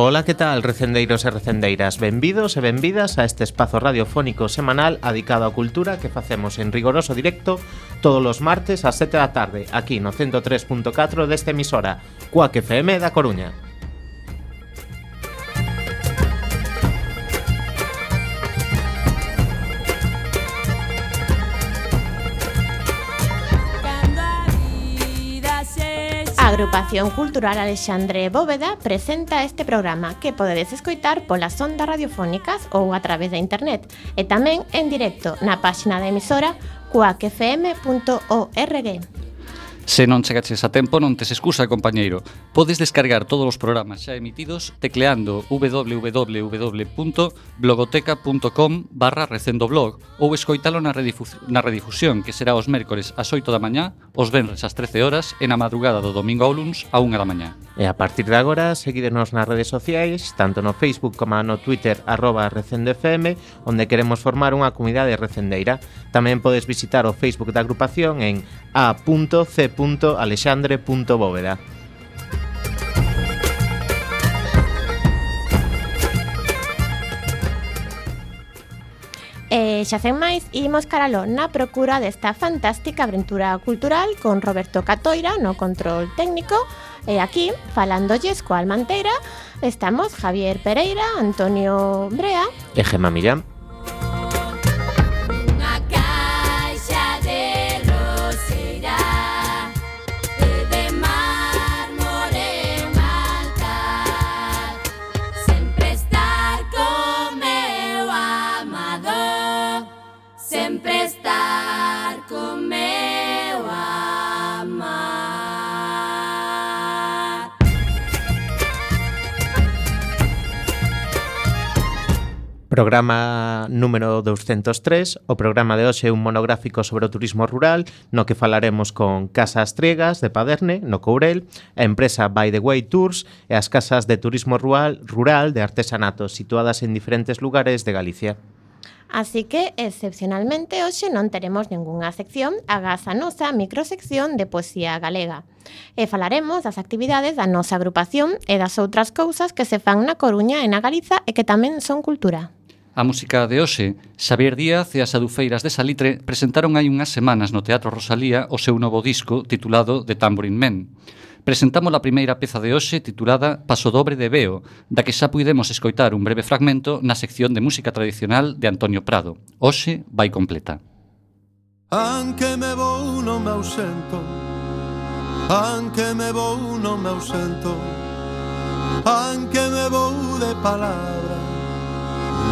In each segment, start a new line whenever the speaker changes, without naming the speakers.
Ola, que tal, recendeiros e recendeiras? Benvidos e benvidas a este espazo radiofónico semanal adicado á cultura que facemos en rigoroso directo todos os martes ás 7 da tarde, aquí no 103.4 desta emisora, Cuac FM da Coruña.
A Agrupación Cultural Alexandre Bóveda presenta este programa que podedes escoitar polas ondas radiofónicas ou a través da internet e tamén en directo na páxina da emisora coacfm.org.
Se non chegaches a tempo, non tes excusa, compañeiro. Podes descargar todos os programas xa emitidos tecleando www.blogoteca.com barra recendoblog ou escoitalo na, redifus na redifusión que será os mércores ás 8 da mañá, os venres ás 13 horas e na madrugada do domingo ao luns a 1 da mañá.
E a partir de agora, seguídenos nas redes sociais, tanto no Facebook como no Twitter, arroba recendefm, onde queremos formar unha comunidade recendeira. Tamén podes visitar o Facebook da agrupación en a.c.alexandre.bóveda.
E xa sen máis, imos caralo na procura desta fantástica aventura cultural con Roberto Catoira no control técnico e aquí, falándolles coa Almanteira, estamos Javier Pereira, Antonio Brea
e Gema Millán. Programa número 203, o programa de hoxe é un monográfico sobre o turismo rural, no que falaremos con Casas Triegas de Paderne, no Courel, a empresa By the Way Tours e as casas de turismo rural, rural de artesanato situadas en diferentes lugares de Galicia.
Así que, excepcionalmente, hoxe non teremos ningunha sección agás a nosa microsección de poesía galega. E falaremos das actividades da nosa agrupación e das outras cousas que se fan na Coruña e na Galiza e que tamén son cultura.
A música de hoxe, Xavier Díaz e as adufeiras de Salitre presentaron hai unhas semanas no Teatro Rosalía o seu novo disco titulado The Tambourine Man. Presentamos a primeira peza de hoxe titulada Paso Dobre de Beo, da que xa puidemos escoitar un breve fragmento na sección de música tradicional de Antonio Prado. Hoxe vai completa.
Anque me vou non me ausento Anque me vou non me ausento Anque me vou de palabra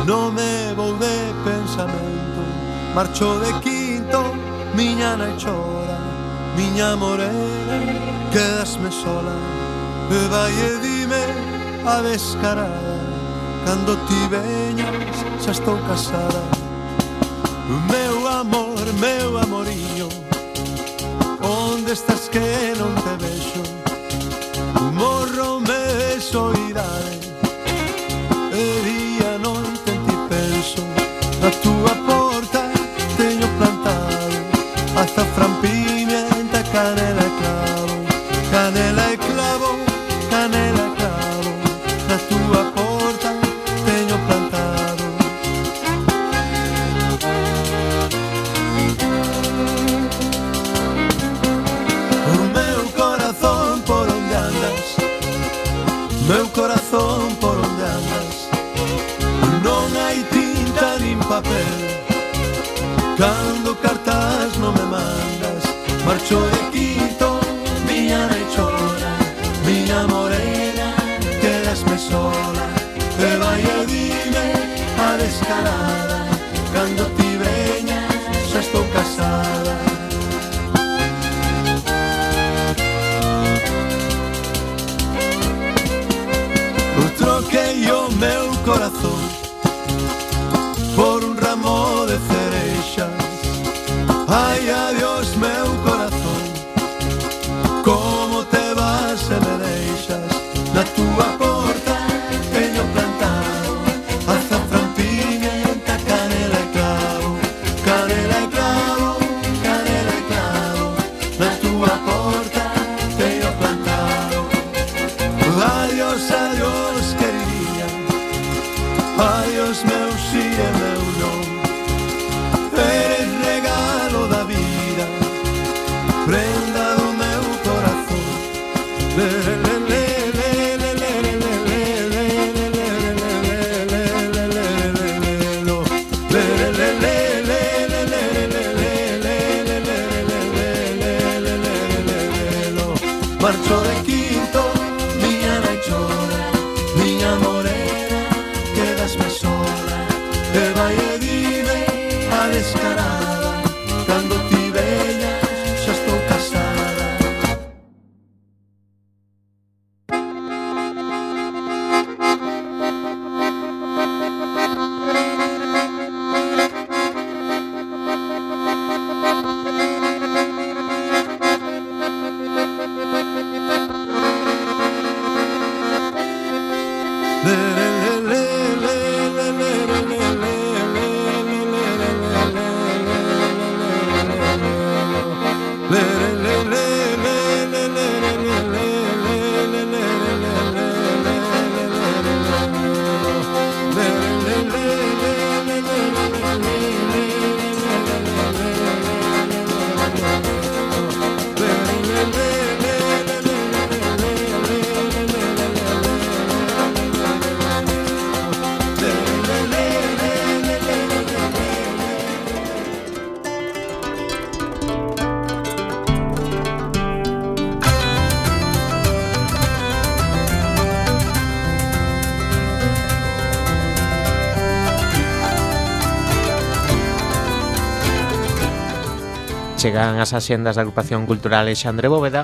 non me vou de pensamento Marcho de quinto, miña nai chora Miña morena, quedasme sola. E vai e dime a descarada. Cando ti veñas, xa estou casada. Meu amor, meu amoriño Onde estás que non te vexo Morro me soy To tua
Chegan as axendas da agrupación cultural Xandre Bóveda,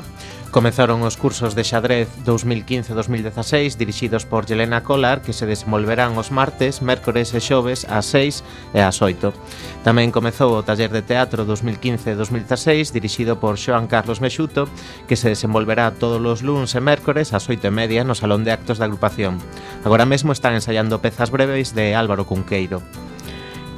Comezaron os cursos de xadrez 2015-2016 dirixidos por Yelena Collar que se desenvolverán os martes, mércores e xoves ás 6 e ás 8. Tamén comezou o taller de teatro 2015-2016 dirixido por Xoan Carlos Mexuto que se desenvolverá todos os luns e mércores ás 8 e media no Salón de Actos da Agrupación. Agora mesmo están ensaiando pezas breves de Álvaro Cunqueiro.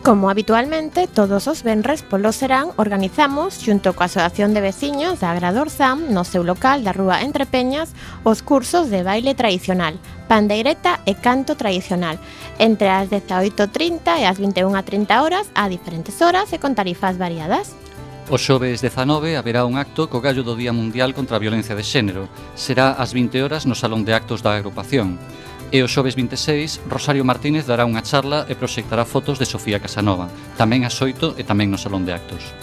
Como habitualmente, todos os venres polo serán organizamos, xunto coa Asociación de Veciños da Agrador Zam, no seu local da Rúa Entre Peñas, os cursos de baile tradicional, pandeireta e canto tradicional, entre as 18.30 e as 21.30 horas a diferentes horas e con tarifas variadas.
O xoves 19 haberá un acto co gallo do Día Mundial contra a Violencia de Xénero. Será ás 20 horas no Salón de Actos da Agrupación. E o xoves 26, Rosario Martínez dará unha charla e proxectará fotos de Sofía Casanova, tamén ás 8 e tamén no Salón de Actos.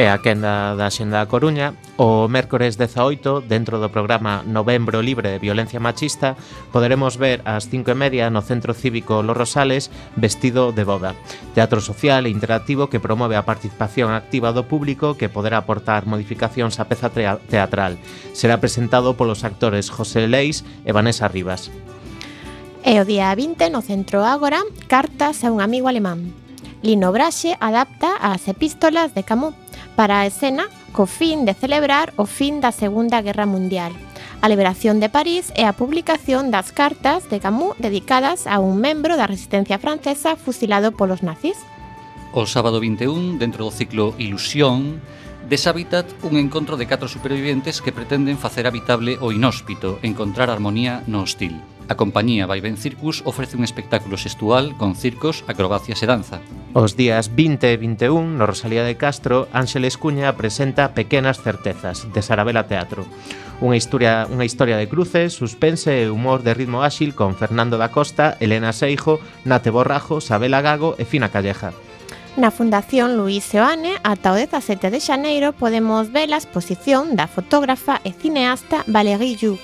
e a quenda da Xenda da Coruña. O mércores 18 dentro do programa Novembro Libre de Violencia Machista poderemos ver ás 5 e media no Centro Cívico Los Rosales vestido de boda. Teatro social e interactivo que promove a participación activa do público que poderá aportar modificacións á peza teatral. Será presentado polos actores José Leis e Vanessa Rivas.
E o día 20 no Centro Ágora Cartas a un amigo alemán. Lino Braxe adapta as epístolas de Camus para a escena co fin de celebrar o fin da Segunda Guerra Mundial, a liberación de París e a publicación das cartas de Camus dedicadas a un membro da resistencia francesa fusilado polos nazis.
O sábado 21, dentro do ciclo Ilusión, Deshabitat, un encontro de catro superviventes que pretenden facer habitable o inhóspito, encontrar armonía no hostil. A compañía Vai Ben Circus ofrece un espectáculo sextual con circos, acrobacias e danza.
Os días 20 e 21, no Rosalía de Castro, Ángeles Cuña presenta Pequenas Certezas, de Sarabela Teatro. Unha historia, unha historia de cruces, suspense e humor de ritmo áxil con Fernando da Costa, Elena Seijo, Nate Borrajo, Sabela Gago e Fina Calleja.
Na Fundación Luís Seoane, ata o 17 de xaneiro, podemos ver a exposición da fotógrafa e cineasta Valérie Yu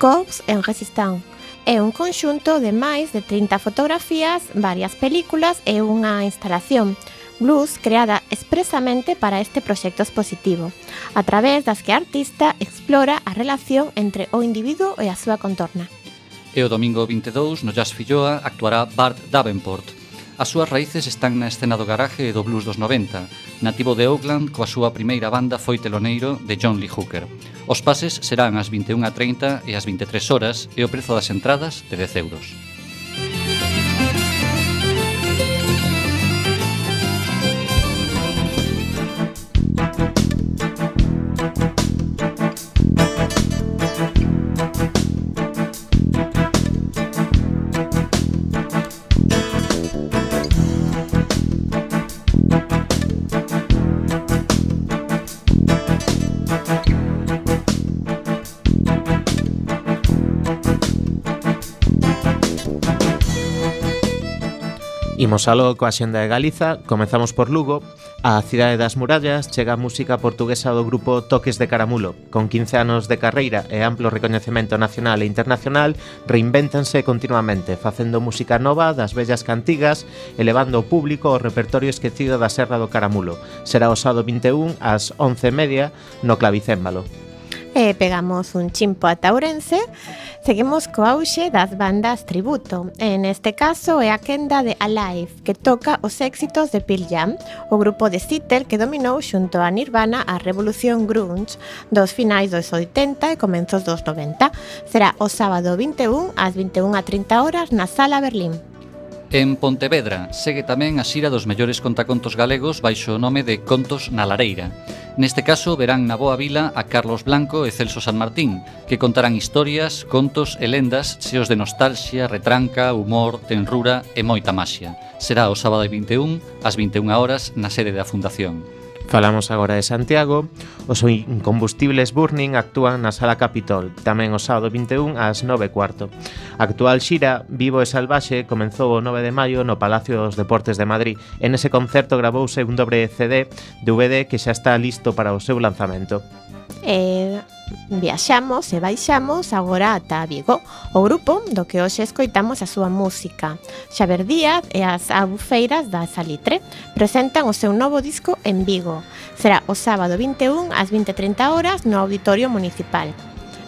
Cox en Resistán. É un conxunto de máis de 30 fotografías, varias películas e unha instalación blues creada expresamente para este proxecto expositivo, a través das que a artista explora a relación entre o individuo e a súa contorna.
E o domingo 22, no Jazz Filloa, actuará Bart Davenport, As súas raíces están na escena do garaje e do blues dos 90. Nativo de Oakland, coa súa primeira banda foi teloneiro de John Lee Hooker. Os pases serán ás 21.30 e ás 23 horas e o prezo das entradas de 10 euros.
Imos aló coa xenda de Galiza, comezamos por Lugo. A cidade das murallas chega a música portuguesa do grupo Toques de Caramulo. Con 15 anos de carreira e amplo recoñecemento nacional e internacional, reinventanse continuamente, facendo música nova das bellas cantigas, elevando o público ao repertorio esquecido da Serra do Caramulo. Será o sábado 21 ás 11:30 no Clavicémbalo
e pegamos un chimpo a Taurense, seguimos co auxe das bandas tributo. En este caso é a quenda de Alive, que toca os éxitos de Pearl Jam, o grupo de Seattle que dominou xunto a Nirvana a revolución grunge dos finais dos 80 e comenzos dos 90. Será o sábado 21 ás 21 a 30 horas na Sala Berlín.
En Pontevedra segue tamén a xira dos mellores contacontos galegos baixo o nome de Contos na Lareira. Neste caso verán na Boa Vila a Carlos Blanco e Celso San Martín, que contarán historias, contos e lendas cheos de nostalxia, retranca, humor, tenrura e moita maxia. Será o sábado 21 ás 21 horas na sede da Fundación.
Falamos agora de Santiago. Os incombustibles Burning actúan na Sala Capitol, tamén o sábado 21 ás 9 cuarto. A actual xira Vivo e Salvaxe comenzou o 9 de maio no Palacio dos Deportes de Madrid. En ese concerto gravouse un dobre CD DVD que xa está listo para o seu lanzamento.
Eh, Viaxamos e baixamos agora ata Vigo, o grupo do que hoxe escoitamos a súa música. Xaver Díaz e as Abufeiras da Salitre presentan o seu novo disco en Vigo. Será o sábado 21 ás 20.30 horas no Auditorio Municipal.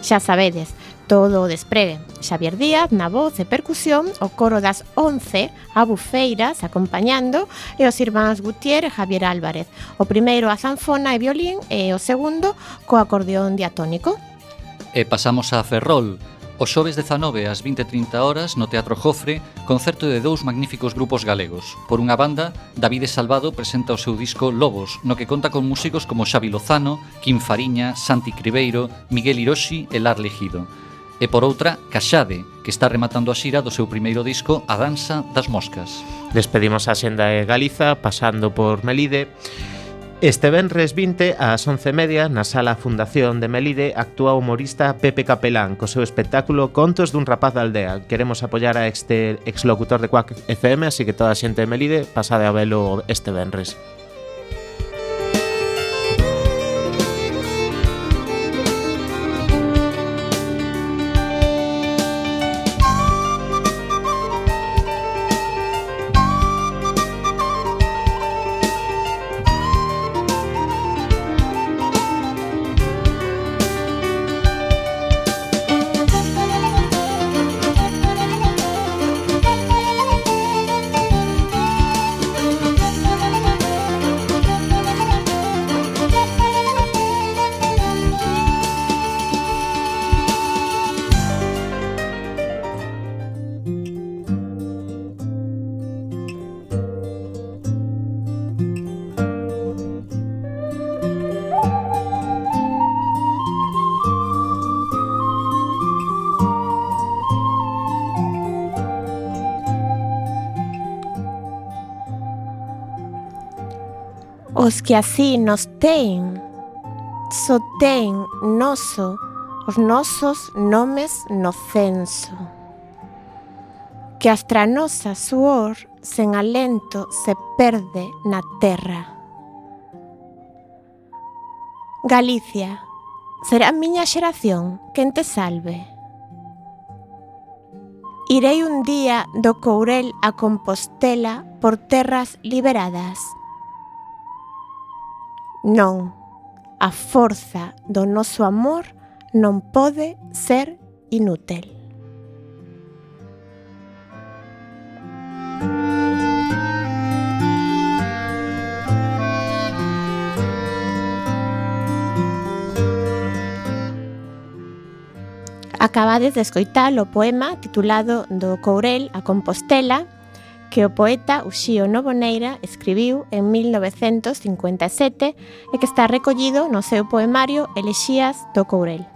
Xa sabedes, todo o despregue. Xavier Díaz na voz e percusión, o coro das 11, a Bufeiras acompañando e os irmáns Gutier e Javier Álvarez. O primeiro a zanfona e violín e o segundo co acordeón diatónico.
E pasamos a Ferrol, O xoves 19 ás 20:30 horas no Teatro Jofre, concerto de dous magníficos grupos galegos. Por unha banda, Davide Salvado presenta o seu disco Lobos, no que conta con músicos como Xavi Lozano, Kim Fariña, Santi Cribeiro, Miguel Hiroshi e Lar Legido e por outra Caxade, que está rematando a xira do seu primeiro disco A Danza das Moscas.
Despedimos a Xenda de Galiza pasando por Melide Este venres 20 ás 11:30 na Sala Fundación de Melide actúa o humorista Pepe Capelán co seu espectáculo Contos dun rapaz da aldea. Queremos apoiar a este exlocutor de Quack FM, así que toda a xente de Melide pasade a velo este venres.
os que así nos ten, só ten noso os nosos nomes no censo. Que as nosa suor sen alento se perde na terra. Galicia, será miña xeración quen te salve. Irei un día do Courel a Compostela por terras liberadas Non, a forza do noso amor non pode ser inútil. Acabades de escoitar o poema titulado Do Courel a Compostela que o poeta Uxío Novoneira escribiu en 1957 e que está recollido no seu poemario Elexías do Courel.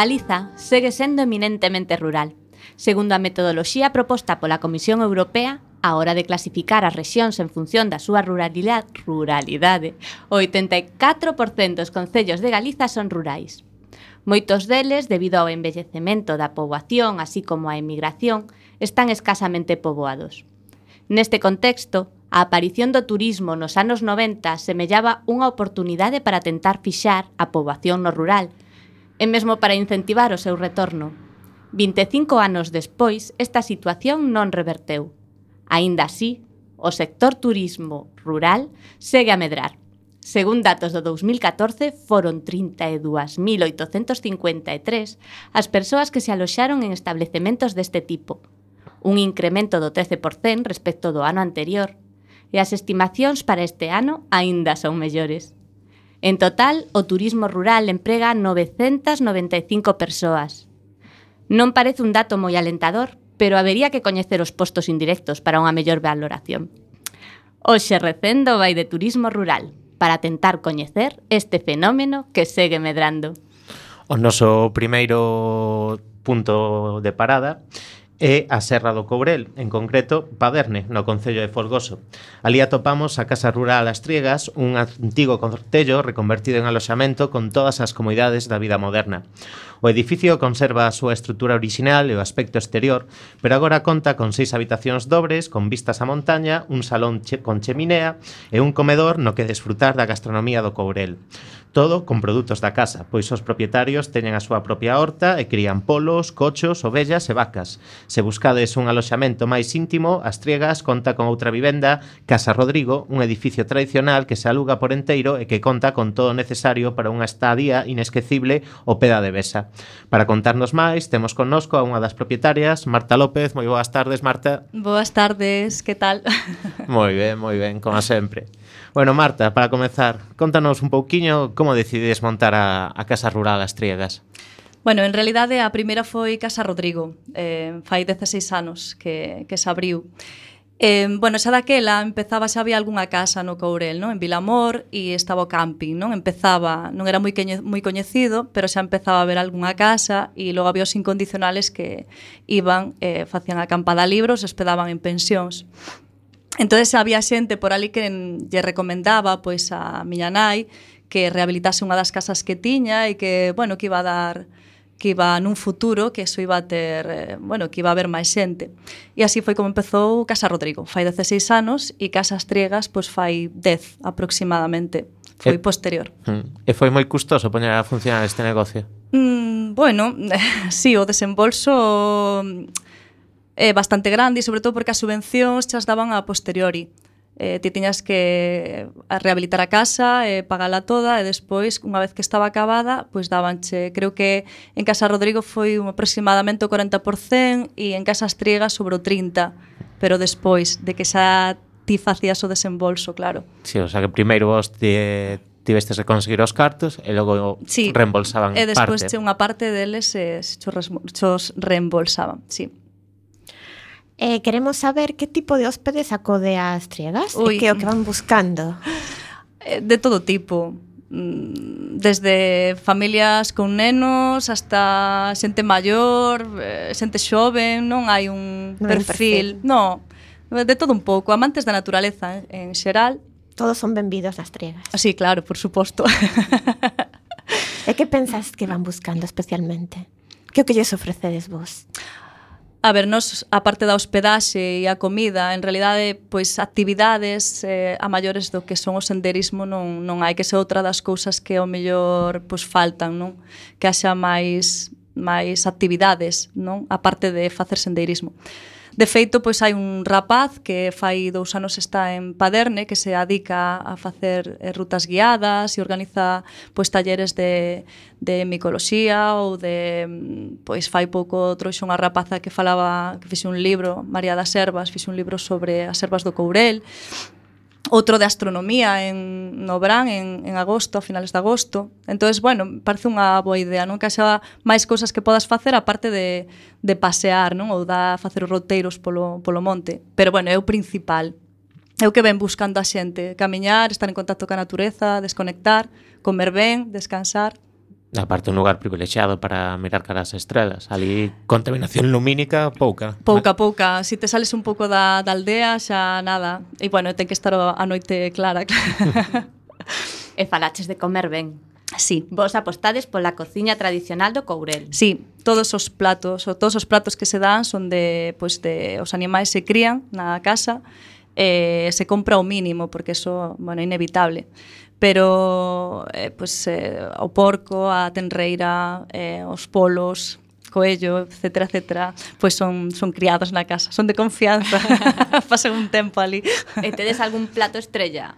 Galiza segue sendo eminentemente rural, segundo a metodoloxía proposta pola Comisión Europea a hora de clasificar as rexións en función da súa ruralidade, ruralidade o 84% dos concellos de Galiza son rurais. Moitos deles, debido ao envellecemento da poboación así como á emigración, están escasamente poboados. Neste contexto, a aparición do turismo nos anos 90 semellaba unha oportunidade para tentar fixar a poboación no rural, e mesmo para incentivar o seu retorno. 25 anos despois, esta situación non reverteu. Aínda así, o sector turismo rural segue a medrar. Según datos do 2014, foron 32.853 as persoas que se aloxaron en establecementos deste tipo, un incremento do 13% respecto do ano anterior, e as estimacións para este ano aínda son mellores. En total, o turismo rural emprega 995 persoas. Non parece un dato moi alentador, pero habería que coñecer os postos indirectos para unha mellor valoración. Oxe recendo vai de turismo rural para tentar coñecer este fenómeno que segue medrando.
O noso primeiro punto de parada e a Serra do Courel, en concreto Paderne, no Concello de Folgoso. Ali atopamos a Casa Rural As Triegas, un antigo concello reconvertido en aloxamento con todas as comodidades da vida moderna. O edificio conserva a súa estrutura orixinal e o aspecto exterior, pero agora conta con seis habitacións dobres, con vistas á montaña, un salón che con cheminea e un comedor no que desfrutar da gastronomía do Courel. Todo con produtos da casa, pois os propietarios teñen a súa propia horta e crían polos, cochos, ovellas e vacas. Se buscades un aloxamento máis íntimo, As Triegas conta con outra vivenda, Casa Rodrigo, un edificio tradicional que se aluga por enteiro e que conta con todo o necesario para unha estadía inesquecible o peda de Besa. Para contarnos máis, temos connosco a unha das propietarias, Marta López. Moi boas tardes, Marta.
Boas tardes, que tal?
Moi ben, moi ben, como sempre. Bueno, Marta, para comezar, contanos un pouquiño como decidides montar a, a Casa Rural As Triegas.
Bueno, en realidade a primeira foi Casa Rodrigo, eh, fai 16 anos que, que se abriu. Eh, bueno, xa daquela empezaba xa había algunha casa no Courel, non? En Vilamor e estaba o camping, non? Empezaba, non era moi queñe, moi coñecido, pero xa empezaba a ver algunha casa e logo había os incondicionales que iban, eh, facían acampada libros, hospedaban en pensións. Entonces había xente por ali que lle recomendaba pois a miña nai que rehabilitase unha das casas que tiña e que, bueno, que iba a dar que iba nun futuro que eso iba a ter, eh, bueno, que iba a haber máis xente. E así foi como empezou Casa Rodrigo. Fai 16 anos e Casa Triegas pois fai 10 aproximadamente. Foi
e,
posterior.
Mm. E foi moi custoso poñer a funcionar este negocio.
Mm, bueno, si sí, o desembolso eh, bastante grande, e sobre todo porque as subvencións chas daban a posteriori. Eh, ti tiñas que eh, rehabilitar a casa, eh, pagala toda e despois, unha vez que estaba acabada, pois dabanche, creo que en Casa Rodrigo foi un aproximadamente o 40% e en Casas Triegas sobre o 30%, pero despois de que xa ti facías o desembolso, claro.
Si, sí, o sea que primeiro vos te, tivestes que conseguir os cartos e logo
sí.
reembolsaban parte.
E despois
parte.
unha parte deles eh, chos, chos reembolsaban, sí
eh, queremos saber que tipo de hóspedes acode ás triegas
Ui.
e que o que van buscando.
Eh, de todo tipo mm, desde familias con nenos hasta xente maior, eh, xente xoven, non hai un
non
perfil,
perfil.
no, de todo un pouco, amantes da naturaleza eh, en xeral.
Todos son benvidos nas triegas.
Ah, sí, claro, por suposto.
e que pensas que van buscando especialmente? Que o que lles ofrecedes vos?
A ver, nos, a parte da hospedaxe e a comida, en realidade, pois actividades eh, a maiores do que son o senderismo non, non hai que ser outra das cousas que ao mellor pois faltan, non? Que haxa máis máis actividades, non? A parte de facer senderismo. De feito, pois hai un rapaz que fai dous anos está en Paderne que se adica a facer eh, rutas guiadas e organiza pois talleres de, de micoloxía ou de mm, pois fai pouco trouxe unha rapaza que falaba que fixe un libro, María das Servas, fixe un libro sobre as servas do Courel outro de astronomía en no Brán en, en agosto, a finales de agosto. Entonces, bueno, parece unha boa idea, non? Que haxa máis cousas que podas facer aparte de, de pasear, non? Ou da facer os roteiros polo, polo monte. Pero bueno, é o principal. É o que ven buscando a xente, camiñar, estar en contacto ca natureza, desconectar, comer ben, descansar.
Aparte un lugar privilexiado para mirar cara as estrelas Ali contaminación lumínica pouca
Pouca, pouca Si te sales un pouco da, da aldea xa nada E bueno, ten que estar a noite clara.
E falaches de comer ben
Sí.
Vos apostades pola cociña tradicional do Courel.
Sí, todos os platos, ou todos os platos que se dan son de, pois de os animais se crían na casa e eh, se compra o mínimo porque eso, bueno, é inevitable pero eh, pues, eh, o porco, a tenreira, eh, os polos, coello, etcétera, etcétera, pois son, son criados na casa, son de confianza, pasan un tempo ali.
E tedes algún plato estrella?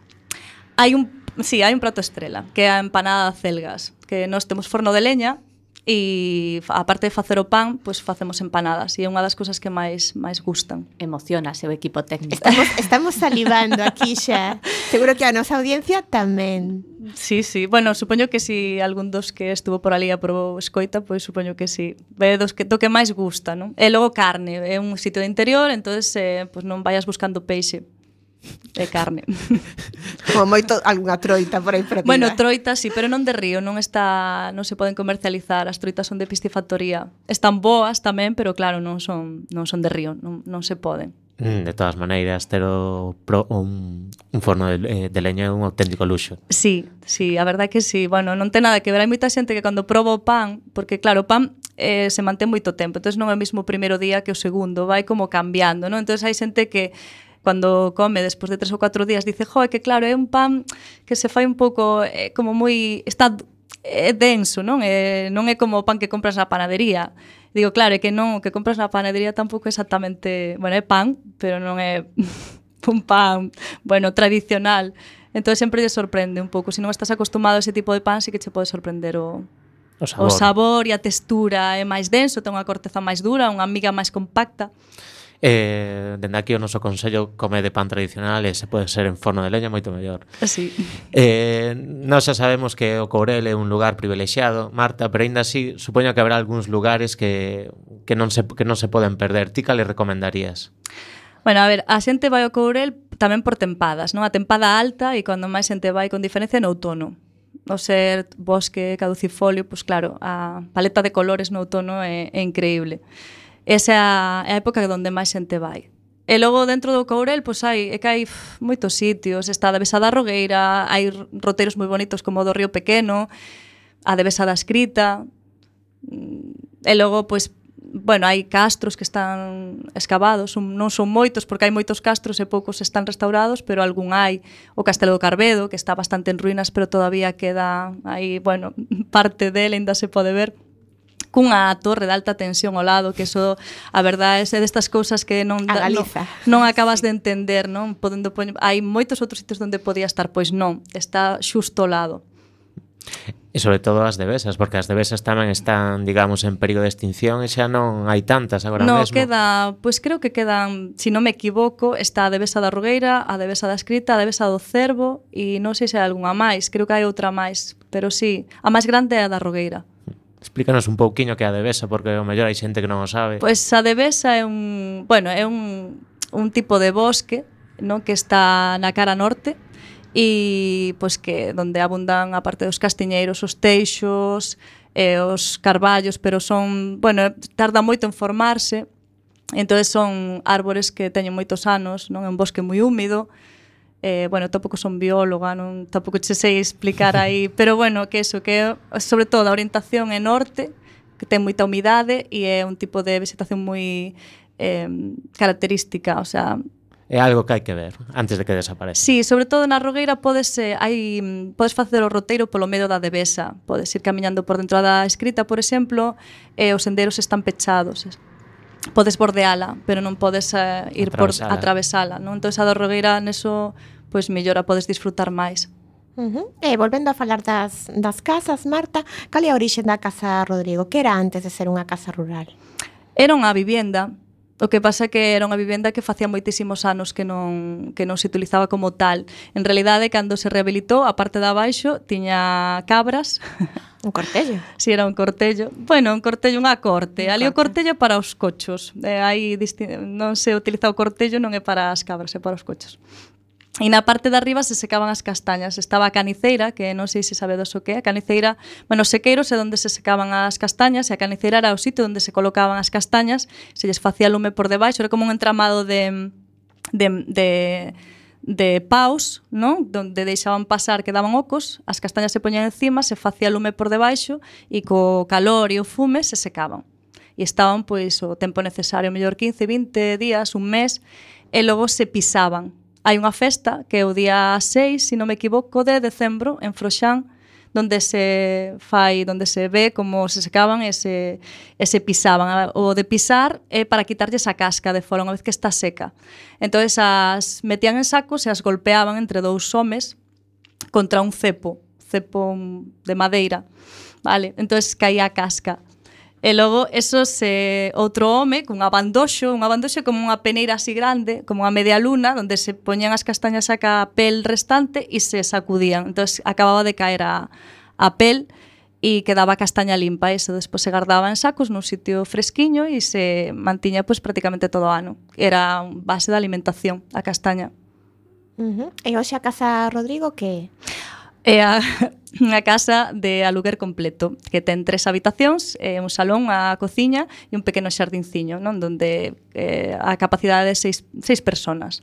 Hai un, sí, hai un plato estrela, que é a empanada de celgas, que nós temos forno de leña, e aparte de facer o pan, pois pues, facemos empanadas e é unha das cousas que máis máis gustan.
Emocionase o equipo técnico.
Estamos, estamos salivando aquí xa. Seguro que a nosa audiencia tamén.
Sí, sí. Bueno, supoño que si algún dos que estuvo por ali aprobou escoita, pois pues, supoño que si. Sí. Ve dos que do que máis gusta, non? E logo carne, é un sitio de interior, entonces eh, pois pues non vayas buscando peixe, de carne.
Como moito algunha troita por aí perdida.
Bueno, troita sí, pero non de río, non está, non se poden comercializar, as troitas son de piscifactoría. Están boas tamén, pero claro, non son non son de río, non, non se poden.
Mm, de todas maneiras, ter o pro, un, un forno de, eh, de leña é un auténtico luxo.
Sí, sí, a verdade que sí. Bueno, non ten nada que ver. Hai moita xente que cando proba o pan, porque claro, o pan eh, se mantén moito tempo, entón non é o mesmo o primeiro día que o segundo, vai como cambiando, non? Entón hai xente que cando come despois de tres ou catro días dice, "Jo, é que claro, é un pan que se fai un pouco eh, como moi está é denso, non? É, eh, non é como o pan que compras na panadería. Digo, claro, é que non, o que compras na panadería tampouco é exactamente, bueno, é pan, pero non é un pan, bueno, tradicional. Entón sempre lle sorprende un pouco, se non estás acostumado a ese tipo de pan, sí que che pode sorprender o
o sabor.
o sabor e a textura é máis denso, ten unha corteza máis dura, unha miga máis compacta.
Eh, dende aquí o noso consello come de pan tradicional e se pode ser en forno de leña moito mellor.
Sí.
Eh, nós xa sabemos que o Courel é un lugar privilexiado, Marta, pero aínda así supoño que haberá algúns lugares que, que, non se, que non se poden perder. Ti cale recomendarías?
Bueno, a ver, a xente vai ao Courel tamén por tempadas, non? A tempada alta e cando máis xente vai con diferencia no outono o ser bosque caducifolio, pois pues claro, a paleta de colores no outono é, é increíble. Esa é a, a época onde máis xente vai. E logo dentro do Courel, pois hai, é que hai pff, moitos sitios, está a Devesa da Rogueira, hai roteiros moi bonitos como o do Río Pequeno, a Devesa da Escrita, mm, e logo, pois, bueno, hai castros que están excavados, non son moitos porque hai moitos castros e poucos están restaurados, pero algún hai o Castelo do Carbedo, que está bastante en ruínas, pero todavía queda aí, bueno, parte dele ainda se pode ver cunha torre de alta tensión ao lado, que eso, a verdade, é destas cousas que non, da, non, non acabas de entender, non? Podendo poñer, hai moitos outros sitios onde podía estar, pois non, está xusto ao lado.
E sobre todo as devesas, porque as devesas tamén están, digamos, en perigo de extinción e xa non hai tantas agora
no,
mesmo.
Non, queda, pois creo que quedan, se si non me equivoco, está a devesa da Rogueira, a devesa da Escrita, a devesa do Cervo e non sei se hai algunha máis, creo que hai outra máis, pero sí, a máis grande é a da Rogueira.
Explícanos un pouquiño que é a Devesa, porque o mellor hai xente que non o sabe.
Pois a Devesa é un, bueno, é un, un tipo de bosque non que está na cara norte e pois que onde abundan a parte dos castiñeiros, os teixos, e os carballos, pero son, bueno, tarda moito en formarse. Entón son árbores que teñen moitos anos, non é un bosque moi húmido, eh, bueno, tampouco son bióloga, non tampouco che sei explicar aí, pero bueno, que eso, que sobre todo a orientación é norte, que ten moita humidade e é un tipo de vegetación moi eh, característica, o sea,
É algo que hai que ver antes de que desapareza.
Sí, sobre todo na Rogueira podes eh, hai podes facer o roteiro polo medio da Devesa, podes ir camiñando por dentro da escrita, por exemplo, e eh, os senderos están pechados. Podes bordeala, pero non podes eh, ir atravesala. por
atravesala,
non? Entón a da Rogueira neso pois mellor a podes disfrutar máis.
Uh -huh. E volvendo a falar das, das casas, Marta, cal é a orixe da Casa Rodrigo? Que era antes de ser unha casa rural?
Era unha vivienda, O que pasa que era unha vivenda que facía moitísimos anos que non, que non se utilizaba como tal. En realidade, cando se rehabilitou, a parte de abaixo tiña cabras.
Un cortello.
Si, sí, era un cortello. Bueno, un cortello, unha corte.
Un
Ali
corte.
o cortello para os cochos. Eh, aí non se utiliza o cortello, non é para as cabras, é para os cochos. E na parte de arriba se secaban as castañas. Estaba a caniceira, que non sei se sabedos o que é. A caniceira, bueno, os sequeiros é onde se secaban as castañas e a caniceira era o sitio onde se colocaban as castañas, se lles facía lume por debaixo, era como un entramado de de, de de paus, non? Donde deixaban pasar que daban ocos, as castañas se poñían encima, se facía lume por debaixo e co calor e o fume se secaban. E estaban pois o tempo necesario, mellor 15, 20 días, un mes, e logo se pisaban hai unha festa que é o día 6, se si non me equivoco, de decembro en Froxán, donde se fai, donde se ve como se secaban e se, e se pisaban. O de pisar é para quitarlle esa casca de fora unha vez que está seca. Entón, as metían en sacos e as golpeaban entre dous homes contra un cepo, cepo de madeira. Vale, entón caía a casca. E logo, eso se outro home cunha bandoxo, unha bandoxo como unha peneira así grande, como unha media luna, onde se poñían as castañas a ca pel restante e se sacudían. Entón, acababa de caer a, a pel e quedaba a castaña limpa. Eso despois se guardaba en sacos nun sitio fresquiño e se mantiña pois, prácticamente todo o ano. Era base de alimentación a castaña.
Uh -huh. E hoxe a Casa Rodrigo que...
E a, unha casa de aluguer completo que ten tres habitacións, eh, un salón, a cociña e un pequeno xardinciño, non? Donde eh, a capacidade de seis, seis personas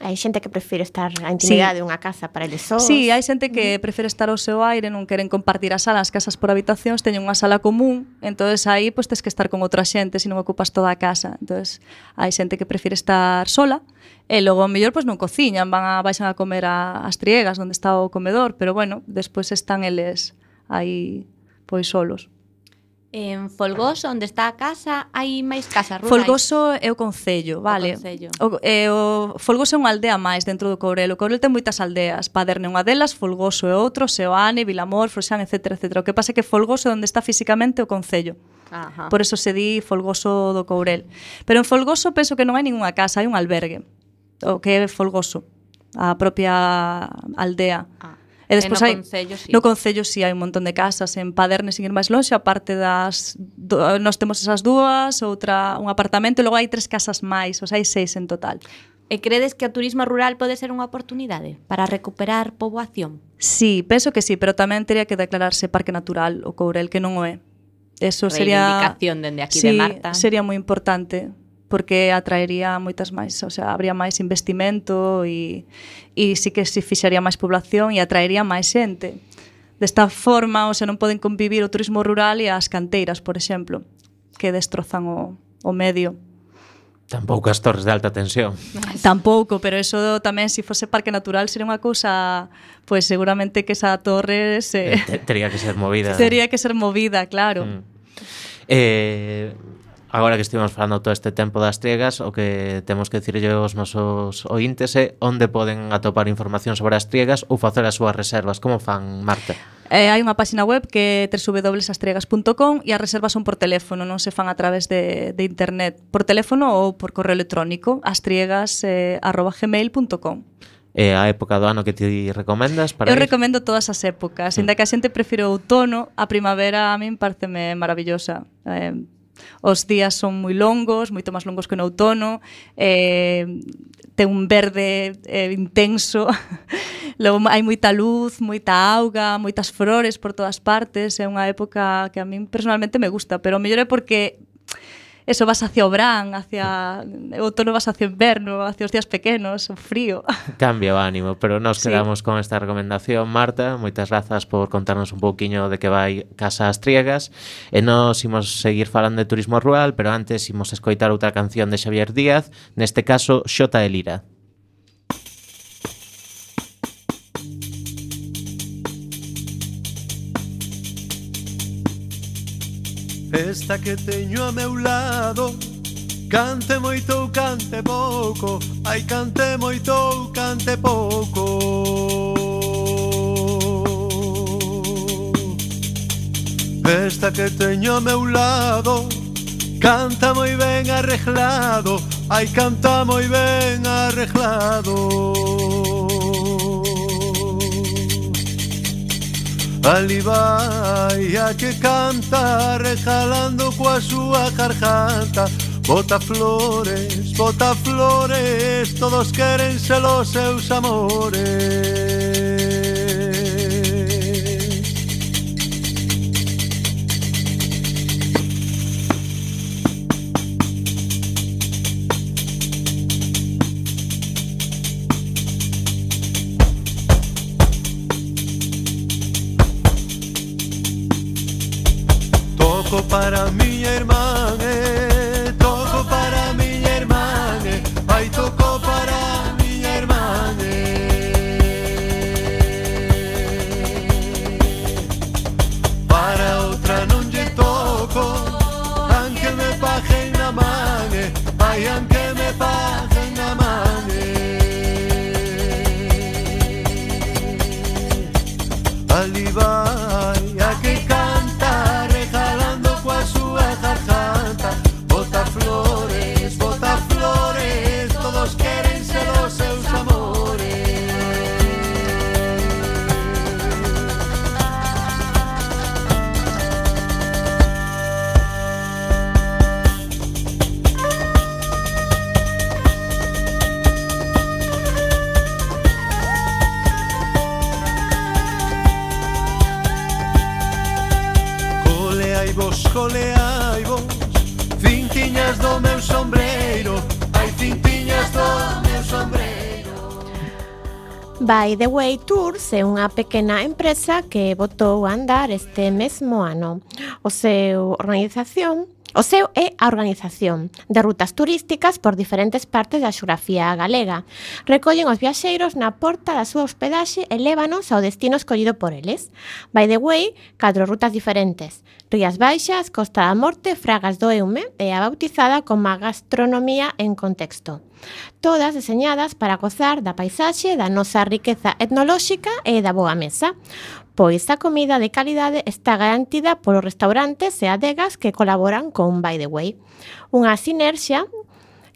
hai xente que prefire estar a intimidade sí. dunha casa para eles sós.
Sí, hai xente que prefere estar ao seu aire, non queren compartir a sala, as casas por habitacións teñen unha sala común, entonces aí pois pues, tes que estar con outra xente se non ocupas toda a casa. Entonces hai xente que prefire estar sola e logo ao mellor pois pues, non cociñan, van a baixan a comer a, as triegas onde está o comedor, pero bueno, despois están eles aí pois solos.
En Folgoso, onde está a casa, hai máis casas rurais.
Folgoso é o concello, vale.
O, concello.
o, é, o Folgoso é unha aldea máis dentro do Courel. O Courel ten moitas aldeas. Paderne é unha delas, Folgoso é outro, Seoane, Vilamor, Froxán, etc, etc. O que pasa é que Folgoso é onde está fisicamente o concello.
Ajá.
Por eso se di Folgoso do Courel. Pero en Folgoso penso que non hai ninguna casa, hai un albergue. O que é Folgoso, a propia aldea.
Ah.
E despois
no
hai
concello, sí.
no concello si sí, hai un montón de casas en Paderne sin ir máis lonxe, aparte das do, nós temos esas dúas, outra un apartamento, e logo hai tres casas máis, ou sea, hai seis en total.
E credes que o turismo rural pode ser unha oportunidade para recuperar poboación?
Sí, penso que sí, pero tamén teria que declararse parque natural o Courel, que non o é. Eso sería...
Reivindicación dende aquí
sí,
de Marta.
sería moi importante porque atraería moitas máis, o sea, habría máis investimento e, e sí que se fixaría máis población e atraería máis xente. Desta forma, o sea, non poden convivir o turismo rural e as canteiras, por exemplo, que destrozan o, o medio.
Tampouco as torres de alta tensión.
Tampouco, pero eso tamén se si fose parque natural sería unha cousa, pois pues, seguramente que esa torre se
eh, tería que ser movida.
Tería que ser movida, claro.
Mm. Eh, Agora que estivemos falando todo este tempo das triegas, o que temos que dicirlle aos nosos ointes é onde poden atopar información sobre as triegas ou facer as súas reservas. Como fan, Marta?
Eh, hai unha páxina web que é www.astriegas.com e as reservas son por teléfono, non se fan a través de, de internet, por teléfono ou por correo electrónico, astriegas.gmail.com.
Eh, a época do ano que ti recomendas para
Eu
ir?
recomendo todas as épocas, mm. ainda que a xente prefire o outono, a primavera a min pareceme maravillosa. Eh, Os días son moi longos, moito máis longos que no outono, eh, ten un verde eh, intenso, Logo, hai moita luz, moita auga, moitas flores por todas partes, é unha época que a min personalmente me gusta, pero o mellor é porque eso vas hacia o brán, hacia o outono vas hacia o inverno, hacia os días pequenos, o frío.
Cambia o ánimo, pero nos quedamos con esta recomendación, Marta. Moitas grazas por contarnos un pouquiño de que vai Casa Astriegas. Eh, e nos imos seguir falando de turismo rural, pero antes imos escoitar outra canción de Xavier Díaz, neste caso Xota de Lira.
Esta que teño a meu lado. Cante moito ou cante pouco. Ai cante moito ou cante pouco. Esta que teño a meu lado Canta moi ben arreglado. Ai canta moi ben arreglado. Ali vai a que canta Rejalando coa súa garganta. Bota flores, bota flores, todos queren ser os seus amores. mangue, vayan que me pasa.
By the Way Tours é unha pequena empresa que botou a andar este mesmo ano. O seu organización O seu é a organización de rutas turísticas por diferentes partes da xurafía galega. Recollen os viaxeiros na porta da súa hospedaxe e lévanos ao destino escollido por eles. By the way, catro rutas diferentes. Rías Baixas, Costa da Morte, Fragas do Eume e a bautizada como a gastronomía en contexto. Todas deseñadas para gozar da paisaxe, da nosa riqueza etnolóxica e da boa mesa pois a comida de calidade está garantida polos restaurantes e adegas que colaboran con By the Way. Unha sinerxia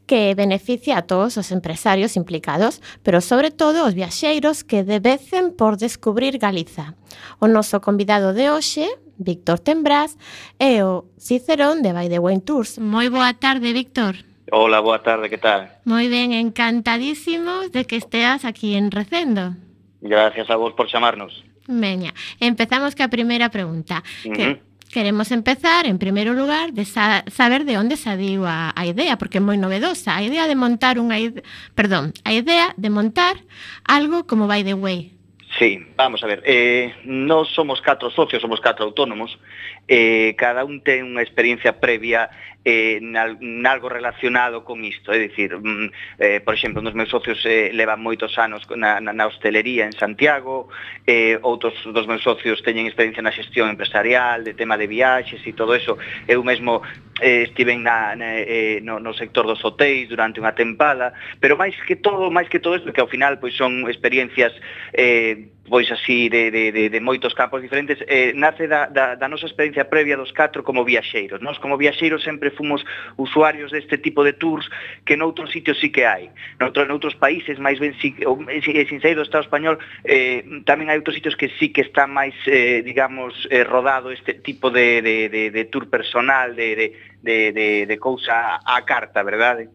que beneficia a todos os empresarios implicados, pero sobre todo os viaxeiros que debecen por descubrir Galiza. O noso convidado de hoxe, Víctor Tembrás, é o Cicerón de By the Way Tours. Moi boa tarde, Víctor.
Hola, boa tarde, que tal?
Moi ben, encantadísimos de que esteas aquí en Recendo.
Gracias a vos por chamarnos.
Meña, empezamos ca primeira pregunta.
Uh -huh.
que Queremos empezar, en primeiro lugar, de sa saber de onde saiu a, a idea, porque é moi novedosa. A idea de montar unha... Ide... Perdón, a idea de montar algo como By the Way.
Sí, vamos a ver. Eh, non somos catro socios, somos catro autónomos. Eh, cada un ten unha experiencia previa eh, nal, nalgo relacionado con isto, é dicir, mm, eh, por exemplo, un dos meus socios eh, levan moitos anos na, na, na hostelería en Santiago, eh, outros dos meus socios teñen experiencia na xestión empresarial, de tema de viaxes e todo eso, eu mesmo eh, estiven na, na, eh, no, no sector dos hotéis durante unha tempada, pero máis que todo, máis que todo isto, que ao final pois son experiencias eh, pois así de, de, de, de moitos campos diferentes eh, nace da, da, da nosa experiencia previa dos catro como viaxeiros. Nos como viaxeiros sempre fomos usuarios deste tipo de tours que noutros sitios sí que hai. Noutro, noutros países máis ben si, ou, sin sair do Estado español eh, tamén hai outros sitios que sí que está máis eh, digamos eh, rodado este tipo de, de, de, de tour personal de, de, de, de, de cousa a carta verdade?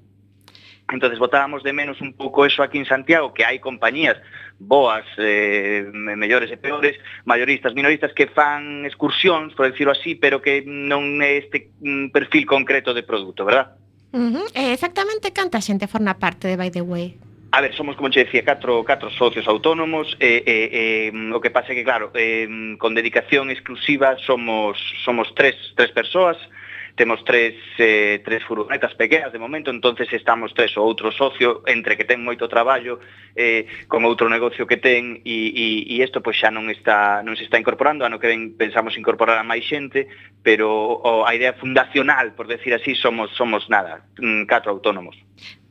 Entonces botábamos de menos un pouco eso aquí en Santiago que hai compañías boas, eh, mellores e peores, mayoristas, minoristas que fan excursións, por decirlo así, pero que non é este mm, perfil concreto de produto, verdad?
Uh -huh. E exactamente canta xente forna parte de By the Way?
A ver, somos, como che decía, catro, catro socios autónomos e, eh, eh, eh, o que pasa é que, claro, eh, con dedicación exclusiva somos, somos tres, tres persoas temos tres, eh, tres furgonetas pequenas de momento, entonces estamos tres o outro socio entre que ten moito traballo eh, con outro negocio que ten e, e, e isto pois xa non está non se está incorporando, ano que ven pensamos incorporar a máis xente, pero o, a idea fundacional, por decir así, somos somos nada, mm, catro autónomos.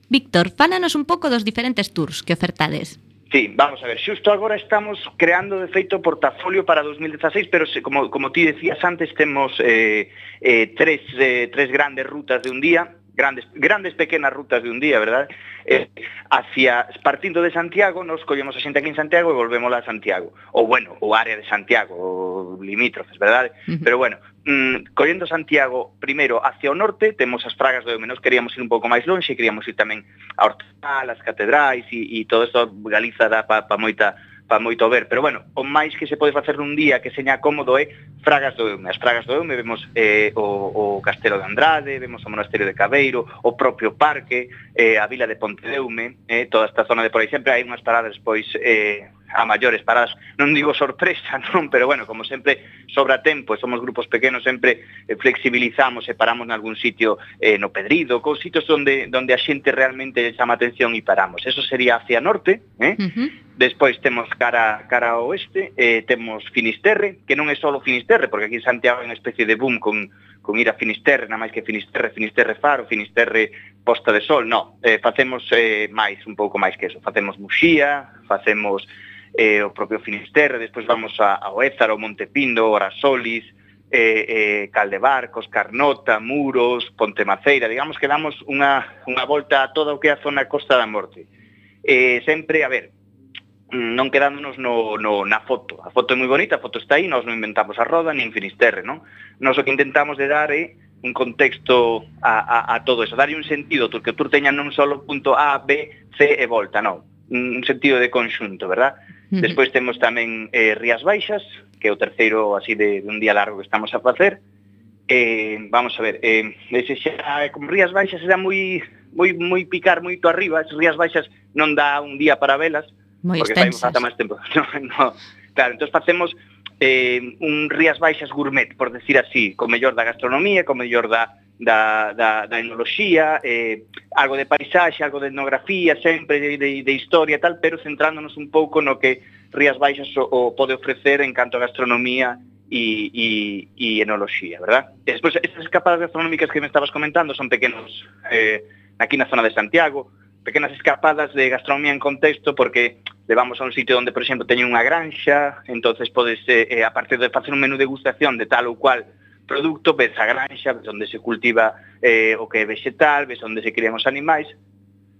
Víctor, fálanos un pouco dos diferentes tours que ofertades.
Sí, vamos a ver, xusto agora estamos creando de feito o portafolio para 2016, pero se, como, como ti decías antes, temos eh, eh, tres, eh, tres grandes rutas de un día, grandes, grandes pequenas rutas de un día, verdad? Eh, hacia, partindo de Santiago, nos collemos a xente aquí en Santiago e volvemos a Santiago. Ou, bueno, o área de Santiago, o limítrofes,
verdad?
Pero, bueno, mm, collendo Santiago primeiro hacia o norte, temos as fragas do Eumenos, queríamos ir un pouco máis longe, queríamos ir tamén a Hortal, as catedrais e, e todo isto Galiza dá para pa moita para moito ver, pero bueno, o máis que se pode facer nun día que seña cómodo é Fragas do Eume. As Fragas do Eume vemos eh, o, o Castelo de Andrade, vemos o Monasterio de Cabeiro, o propio parque, eh, a Vila de Pontedeume, eh, toda esta zona de por aí sempre hai unhas paradas pois eh, a maiores paradas. non digo sorpresa, non, pero bueno, como sempre sobra tempo, e somos grupos pequenos, sempre eh, flexibilizamos e paramos algún sitio eh, no Pedrido, con sitios onde onde a xente realmente chama atención e paramos. Eso sería hacia norte, eh?
Uh -huh.
Despois temos cara cara ao oeste, eh, temos Finisterre, que non é só Finisterre, porque aquí en Santiago é unha especie de boom con con ir a Finisterre, na máis que Finisterre, Finisterre Faro, Finisterre Posta de Sol, no, eh, facemos eh, máis, un pouco máis que eso, facemos Muxía, facemos eh, o propio Finisterre, despois vamos a, ao Ézaro, Montepindo, Orasolis, eh, eh, Caldebarcos, Carnota, Muros, Pontemaceira, digamos que damos unha, unha volta a toda o que é a zona Costa da Morte. Eh, sempre, a ver, non quedándonos no, no, na foto. A foto é moi bonita, a foto está aí, nós non inventamos a roda, nin Finisterre, non? Nós o que intentamos de dar é un contexto a, a, a todo eso, darlle un sentido, porque o tour teña non só punto A, B, C e volta, non? Un sentido de conxunto, verdad? Despois temos tamén eh, Rías Baixas, que é o terceiro así de, de un día largo que estamos a facer. Eh, vamos a ver, eh, ese xa, como Rías Baixas era moi, moi, moi picar moito arriba, as Rías Baixas non dá un día para velas,
moi
porque
extensas.
falta máis tempo. no, no. Claro, entón facemos eh, un Rías Baixas gourmet, por decir así, co mellor da gastronomía, co mellor da, da, da, da enoloxía, eh, algo de paisaxe, algo de etnografía, sempre de, de, de historia tal, pero centrándonos un pouco no que Rías Baixas o, o pode ofrecer en canto a gastronomía e, e, e enoloxía, verdad? E despois, estas escapadas gastronómicas que me estabas comentando son pequenos eh, aquí na zona de Santiago, pequenas escapadas de gastronomía en contexto porque levamos a un sitio onde, por exemplo, teñen unha granxa, entonces podes, eh, eh a partir de facer un menú degustación de tal ou cual produto, ves a granxa, ves onde se cultiva eh, o que é vegetal, ves onde se crían os animais,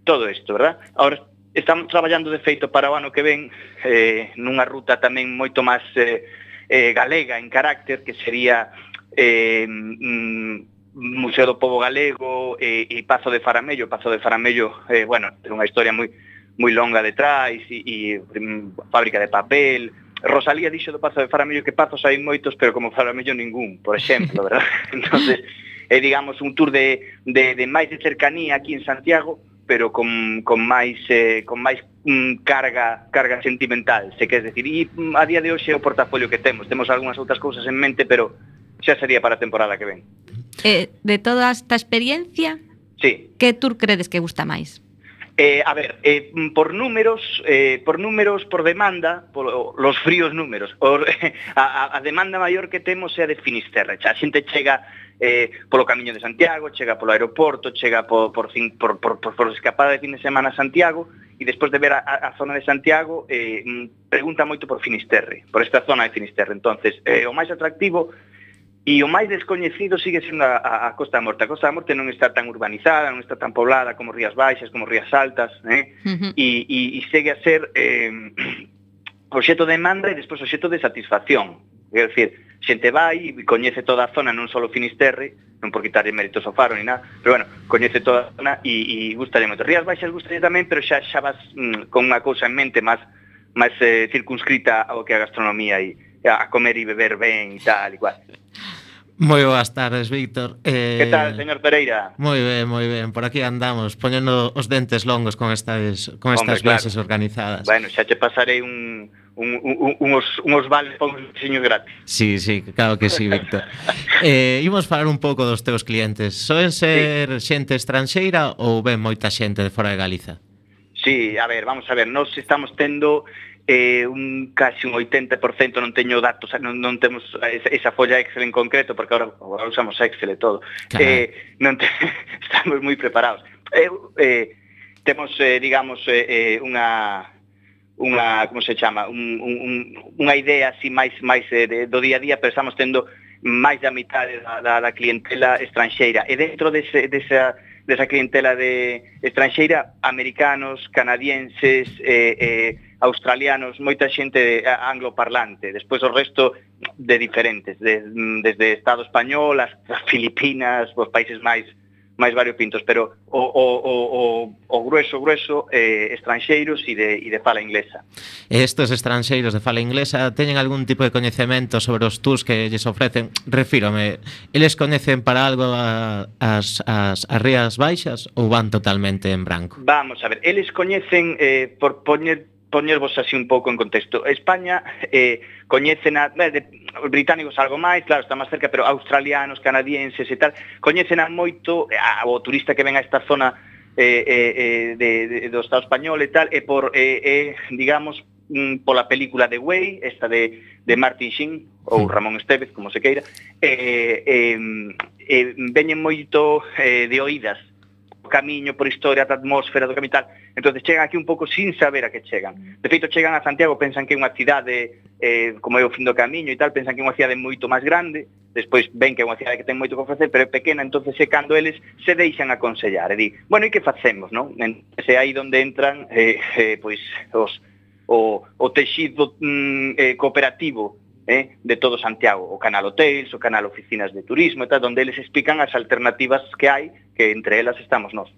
todo isto, verdad? Ahora, estamos traballando de feito para o ano que ven eh, nunha ruta tamén moito máis eh, eh, galega en carácter, que sería eh, mm, Museo do Pobo Galego e, e Pazo de Faramello. Pazo de Faramello, eh, bueno, ten unha historia moi moi longa detrás e, e fábrica de papel. Rosalía dixo do Pazo de Faramello que pazos hai moitos, pero como Faramello ningún, por exemplo, verdad? entonces é, digamos, un tour de, de, de máis de cercanía aquí en Santiago, pero con, con máis eh, con máis mm, carga carga sentimental, se queres decir. E mm, a día de hoxe é o portafolio que temos. Temos algunhas outras cousas en mente, pero xa sería para a temporada que ven.
Eh, de toda esta experiencia,
sí.
que tour credes que gusta máis?
Eh, a ver, eh, por números, eh, por números, por demanda, por, los fríos números, por, a, a demanda maior que temos é a de Finisterre. A xente chega eh, polo camiño de Santiago, chega polo aeroporto, chega por, por, por, por, por, por escapada de fin de semana a Santiago, e despois de ver a, a zona de Santiago eh, mm, pregunta moito por Finisterre, por esta zona de Finisterre. Entonces, eh, o máis atractivo E o máis descoñecido sigue sendo a, a, a Costa da Morte. A Costa da Morte non está tan urbanizada, non está tan poblada como Rías Baixas, como Rías Altas, eh?
Uh -huh.
e, e, e segue a ser eh, obxeto de demanda e despois obxeto de satisfacción. Quer decir, xente vai e coñece toda a zona, non só Finisterre, non por quitarle méritos ao faro ni nada, pero bueno, coñece toda a zona e, e gustalle moito. Rías Baixas gustalle tamén, pero xa xa vas mm, con unha cousa en mente máis máis eh, circunscrita ao que a gastronomía e a comer e beber ben e tal, igual.
Moi boas tardes, Víctor. Eh,
que tal, eh, señor Pereira?
Moi ben, moi ben. Por aquí andamos, poñendo os dentes longos con estas con estas
Hombre,
claro. organizadas.
Bueno, xa che pasarei un un, un, unos, unos vales para un diseño gratis.
Sí, sí, claro que sí, Víctor. eh, imos falar un pouco dos teus clientes. Soen ser sí. xente estranxeira ou ben moita xente de fora de Galiza?
Sí, a ver, vamos a ver, nós estamos tendo eh, un casi un 80% non teño datos, non, non temos esa, esa folla Excel en concreto, porque agora, agora usamos Excel e todo.
Claro.
Eh, non te, estamos moi preparados. Eh, eh, temos, eh, digamos, eh, eh, unha unha, como se chama, un, un, un, unha idea así máis máis eh, do día a día, pero estamos tendo máis da metade da, da, da clientela estranxeira. E dentro dese, desa, desa clientela de estranxeira, americanos, canadienses, eh, eh, australianos, moita xente angloparlante, despois o resto de diferentes, de, mm, desde Estado español, as, as Filipinas, os países máis máis variopintos, pero o, o, o, o, o grueso, grueso, eh, estranxeiros e de, e de fala inglesa.
Estes estranxeiros de fala inglesa teñen algún tipo de coñecemento sobre os tours que lles ofrecen? Refírome, eles coñecen para algo a, as, as, as Rías Baixas ou van totalmente en branco?
Vamos a ver, eles coñecen, eh, por poñer poñervos así un pouco en contexto. España eh, coñece na, eh, de, os británicos algo máis, claro, está máis cerca, pero australianos, canadienses e tal, coñecen a moito a, o turista que ven a esta zona eh, eh, eh de, de, do Estado español e tal, e por, eh, eh, digamos, mm, pola película de Way, esta de, de Martin Sheen, ou mm. Ramón Estevez, como se queira, eh, eh, eh, veñen moito eh, de oídas camiño, por historia, da atmósfera do capital. Entonces chegan aquí un pouco sin saber a que chegan. De feito, chegan a Santiago, pensan que é unha cidade, eh, como é o fin do camiño e tal, pensan que é unha cidade moito máis grande, despois ven que é unha cidade que ten moito que ofrecer, pero é pequena, entonces é cando eles se deixan aconsellar. E di, bueno, e que facemos, non? Entonces, é aí onde entran, eh, eh, pois, os, o, o texido mm, eh, cooperativo eh, de todo Santiago, o canal Hotels, o canal Oficinas de Turismo, e tal, onde eles explican as alternativas que hai, que entre elas estamos nós.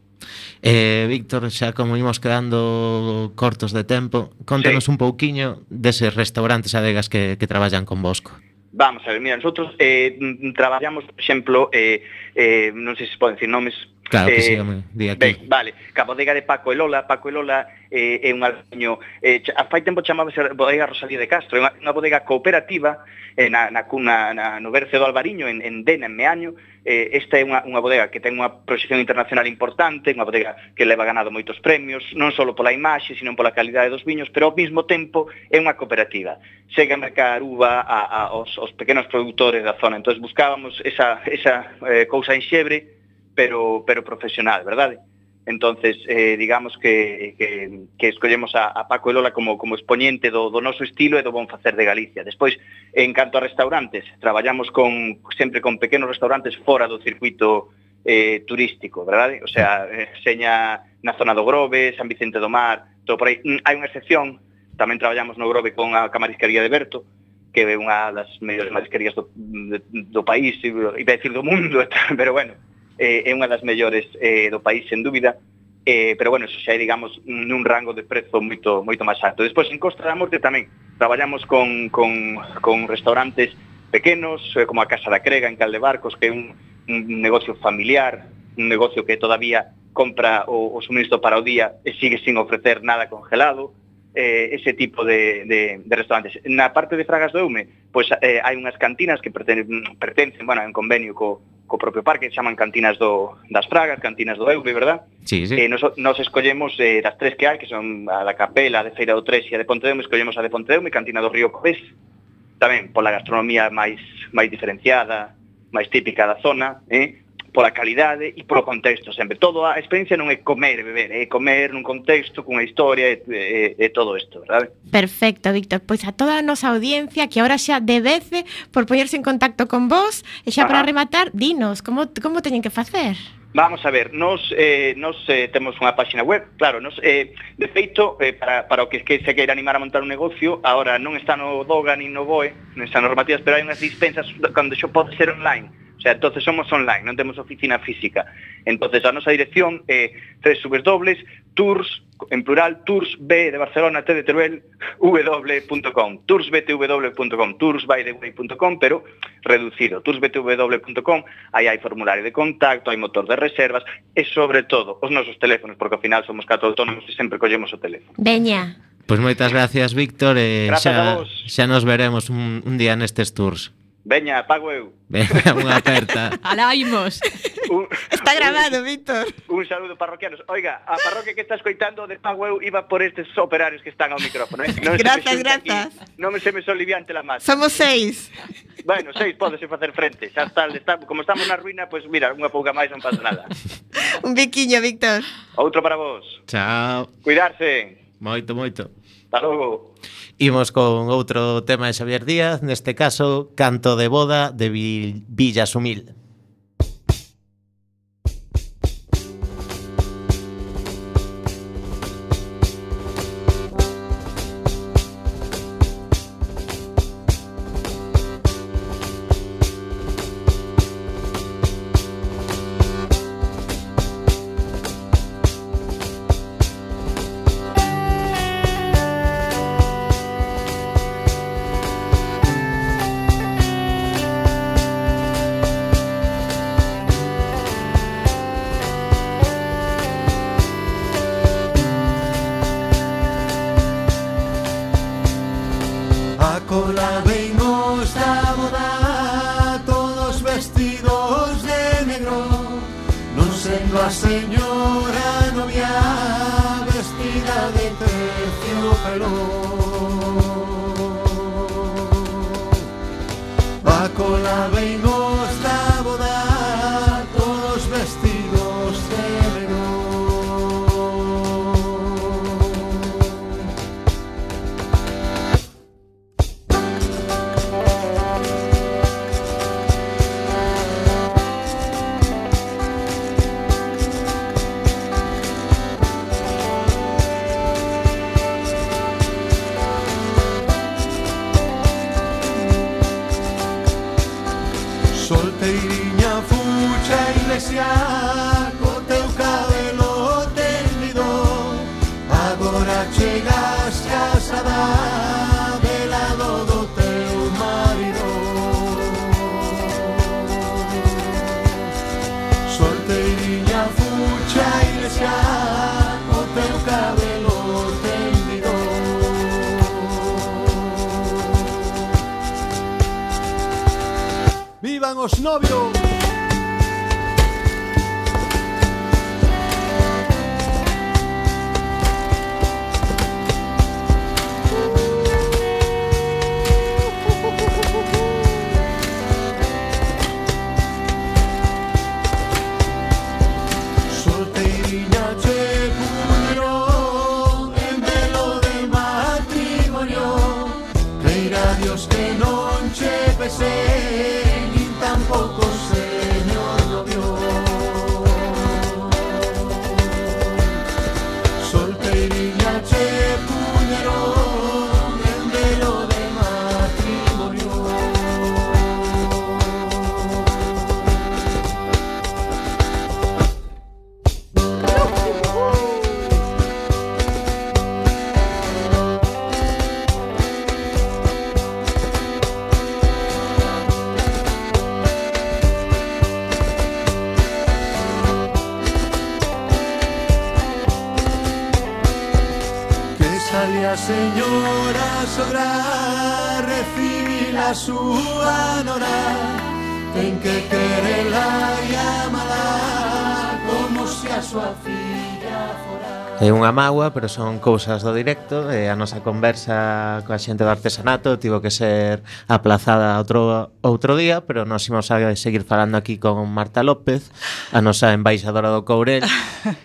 Eh, Víctor, xa como imos quedando cortos de tempo, contanos
sí.
un pouquiño deses restaurantes adegas que, que traballan con Bosco.
Vamos a ver, mira, nosotros eh, traballamos, por exemplo, eh, eh, non sei se poden decir nomes,
Claro que
eh,
sí, home, di aquí.
Ben, vale, que a bodega de Paco Elola, Paco Elola eh, é un albaño, eh, a fai tempo chamábase bodega Rosalía de Castro, é unha, unha bodega cooperativa eh, na, na, cuna, na, no Berce do Albariño, en, en Dena, en Meaño, eh, esta é unha, unha bodega que ten unha proxección internacional importante, unha bodega que leva ganado moitos premios, non só pola imaxe, sino pola calidade dos viños, pero ao mesmo tempo é unha cooperativa. Chega a mercar uva a, a, aos, aos pequenos produtores da zona, entón buscábamos esa, esa eh, cousa en xebre, pero, pero profesional, verdade? Entonces, eh, digamos que, que, que escollemos a, a Paco Lola como, como exponente do, do noso estilo e do bon facer de Galicia. Despois, en canto a restaurantes, traballamos con, sempre con pequenos restaurantes fora do circuito eh, turístico, verdade? O sea, eh, seña na zona do Grove, San Vicente do Mar, todo por aí. Mm, hai unha excepción, tamén traballamos no Grove con a Camarisquería de Berto, que é unha das mellores marisquerías do, do país, iba a decir do mundo, pero bueno, eh, é unha das mellores eh, do país, sen dúbida, eh, pero bueno, eso xa é, digamos, nun rango de prezo moito moito máis alto. Despois, en Costa da Morte tamén traballamos con, con, con restaurantes pequenos, eh, como a Casa da Crega en Caldebarcos, que é un, un negocio familiar, un negocio que todavía compra o, o suministro para o día e sigue sin ofrecer nada congelado, eh, ese tipo de, de, de restaurantes. Na parte de Fragas do Eume, pois pues, eh, hai unhas cantinas que perten, pertencen, bueno, en convenio co, co propio parque, que chaman cantinas do, das Fragas, cantinas do Eume, verdad?
Sí, sí.
Eh, nos, nos escollemos eh, das tres que hai, que son a da Capela, a de Feira do Tres e a de Pontedeume, escollemos a de Pontedeume Cantina do Río Covés, tamén pola gastronomía máis máis diferenciada, máis típica da zona, eh? pola calidade e polo contexto sempre. Todo a experiencia non é comer e beber, é comer nun contexto, cunha historia e, e, e todo isto, verdade?
Perfecto, Víctor. Pois a toda a nosa audiencia que ahora xa debece por poñerse en contacto con vos e xa
Ajá.
para rematar, dinos, como, como teñen que facer?
Vamos a ver, nos, eh, nos eh, temos unha páxina web, claro, nos, eh, de feito, eh, para, para o que, que se queira animar a montar un negocio, ahora non está no DOGA nin no BOE, non está normativas, pero hai unhas dispensas cando xo pode ser online, O sea, entonces somos online, non temos oficina física. Entonces a nosa dirección é eh, www.tours, en plural, toursb de Barcelona, t de Teruel, w.com, toursbtw.com, toursbydeway.com, pero reducido, toursbtw.com, aí hai formulario de contacto, hai motor de reservas, e sobre todo, os nosos teléfonos, porque ao final somos catro autónomos e sempre collemos o teléfono.
Veña.
Pois pues moitas gracias, Víctor, e
eh,
xa, xa nos veremos un, un día nestes tours.
Veña, pago eu.
Veña, unha aperta.
Alá imos.
Un,
Está grabado, Víctor.
Un saludo parroquianos. Oiga, a parroquia que está escoitando de pago eu iba por estes operarios que están ao micrófono. Eh? Non
grazas, grazas.
Aquí, non se me soliviante la masa.
Somos seis.
Bueno, seis podese facer frente. Xa está, está, como estamos na ruína, pois pues mira, unha pouca máis non pasa nada.
un biquiño, Víctor.
Outro para vos.
Chao.
Cuidarse.
Moito, moito.
Hasta logo.
Imos con outro tema de Xavier Díaz, neste caso, Canto de boda de Vil- É unha mágoa, pero son cousas do directo e a nosa conversa coa xente do artesanato tivo que ser aplazada outro, outro día, pero nos imos a seguir falando aquí con Marta López, a nosa embaixadora do Courel.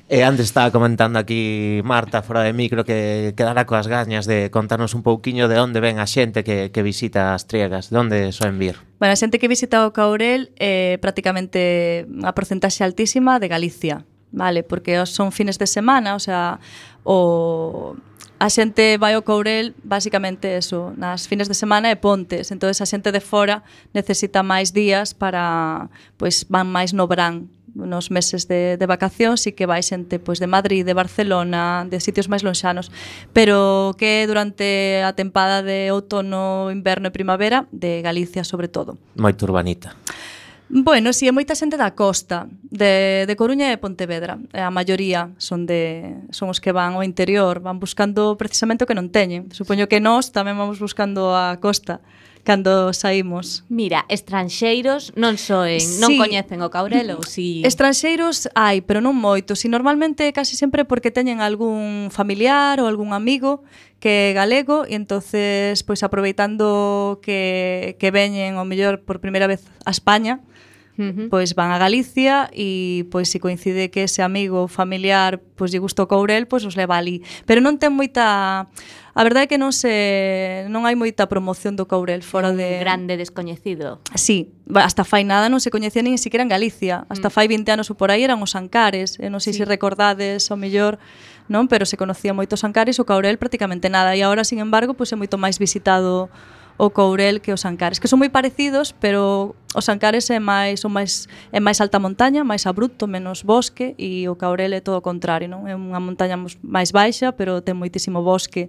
e antes estaba comentando aquí Marta fora de micro que quedara coas gañas de contarnos un pouquiño de onde ven a xente que, que visita as triegas, de onde soen vir.
Bueno, a xente que visita o Caurel é eh, prácticamente a porcentaxe altísima de Galicia vale? Porque son fines de semana, o sea, o a xente vai ao Courel basicamente eso, nas fines de semana e pontes, entonces a xente de fora necesita máis días para pois van máis no brán nos meses de, de vacacións e que vai xente pois, de Madrid, de Barcelona, de sitios máis lonxanos, pero que durante a tempada de outono, inverno e primavera, de Galicia sobre todo.
Moito urbanita.
Bueno, si sí, é moita xente da costa, de, de Coruña e Pontevedra. A maioría son de son os que van ao interior, van buscando precisamente o que non teñen. Supoño que nós tamén vamos buscando a costa cando saímos.
Mira, estranxeiros non soen,
sí.
non coñecen o caurelo, si sí.
Estranxeiros hai, pero non moitos, si normalmente casi sempre porque teñen algún familiar ou algún amigo que é galego e entonces pois aproveitando que que veñen o mellor por primeira vez a España,
Uh -huh.
Pois van a Galicia e pois se coincide que ese amigo familiar pois lle gustou Courel, pois os leva ali. Pero non ten moita A verdade é que non se non hai moita promoción do Courel fora de
grande descoñecido.
Sí, hasta fai nada non se coñecía nin siquiera en Galicia. Hasta mm. fai 20 anos ou por aí eran os Ancares, e non sei
sí.
se recordades ao mellor, non, pero se conocía os Ancares, o Courel prácticamente nada e agora, sin embargo, pois é moito máis visitado o Courel que os Ancares, que son moi parecidos, pero os Ancares é máis son máis é máis alta montaña, máis abrupto, menos bosque e o Courel é todo o contrario, non? É unha montaña máis baixa, pero ten moitísimo bosque.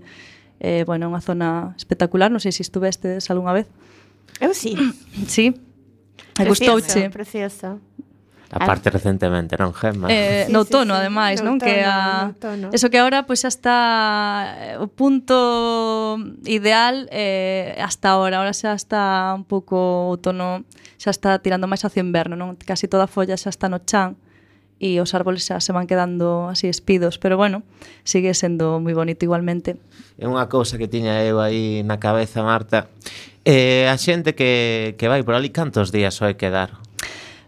Eh, bueno, é unha zona espectacular, non sei se estuvestes algunha vez.
Eu sí.
Sí. Precioso, gustouche.
Precioso.
Aparte recentemente, non, Gemma?
Eh,
sí,
no outono,
sí,
ademais,
no
non?
Outono, que
a...
No
Eso que agora pois pues, hasta o eh, punto ideal eh, hasta ahora, ahora xa está un pouco outono, xa está tirando máis hacia inverno, non? Casi toda a folla xa está no chan e os árboles xa se van quedando así espidos, pero bueno, sigue sendo moi bonito igualmente.
É unha cousa que tiña eu aí na cabeza, Marta. Eh, a xente que, que vai por ali, cantos días soe quedar?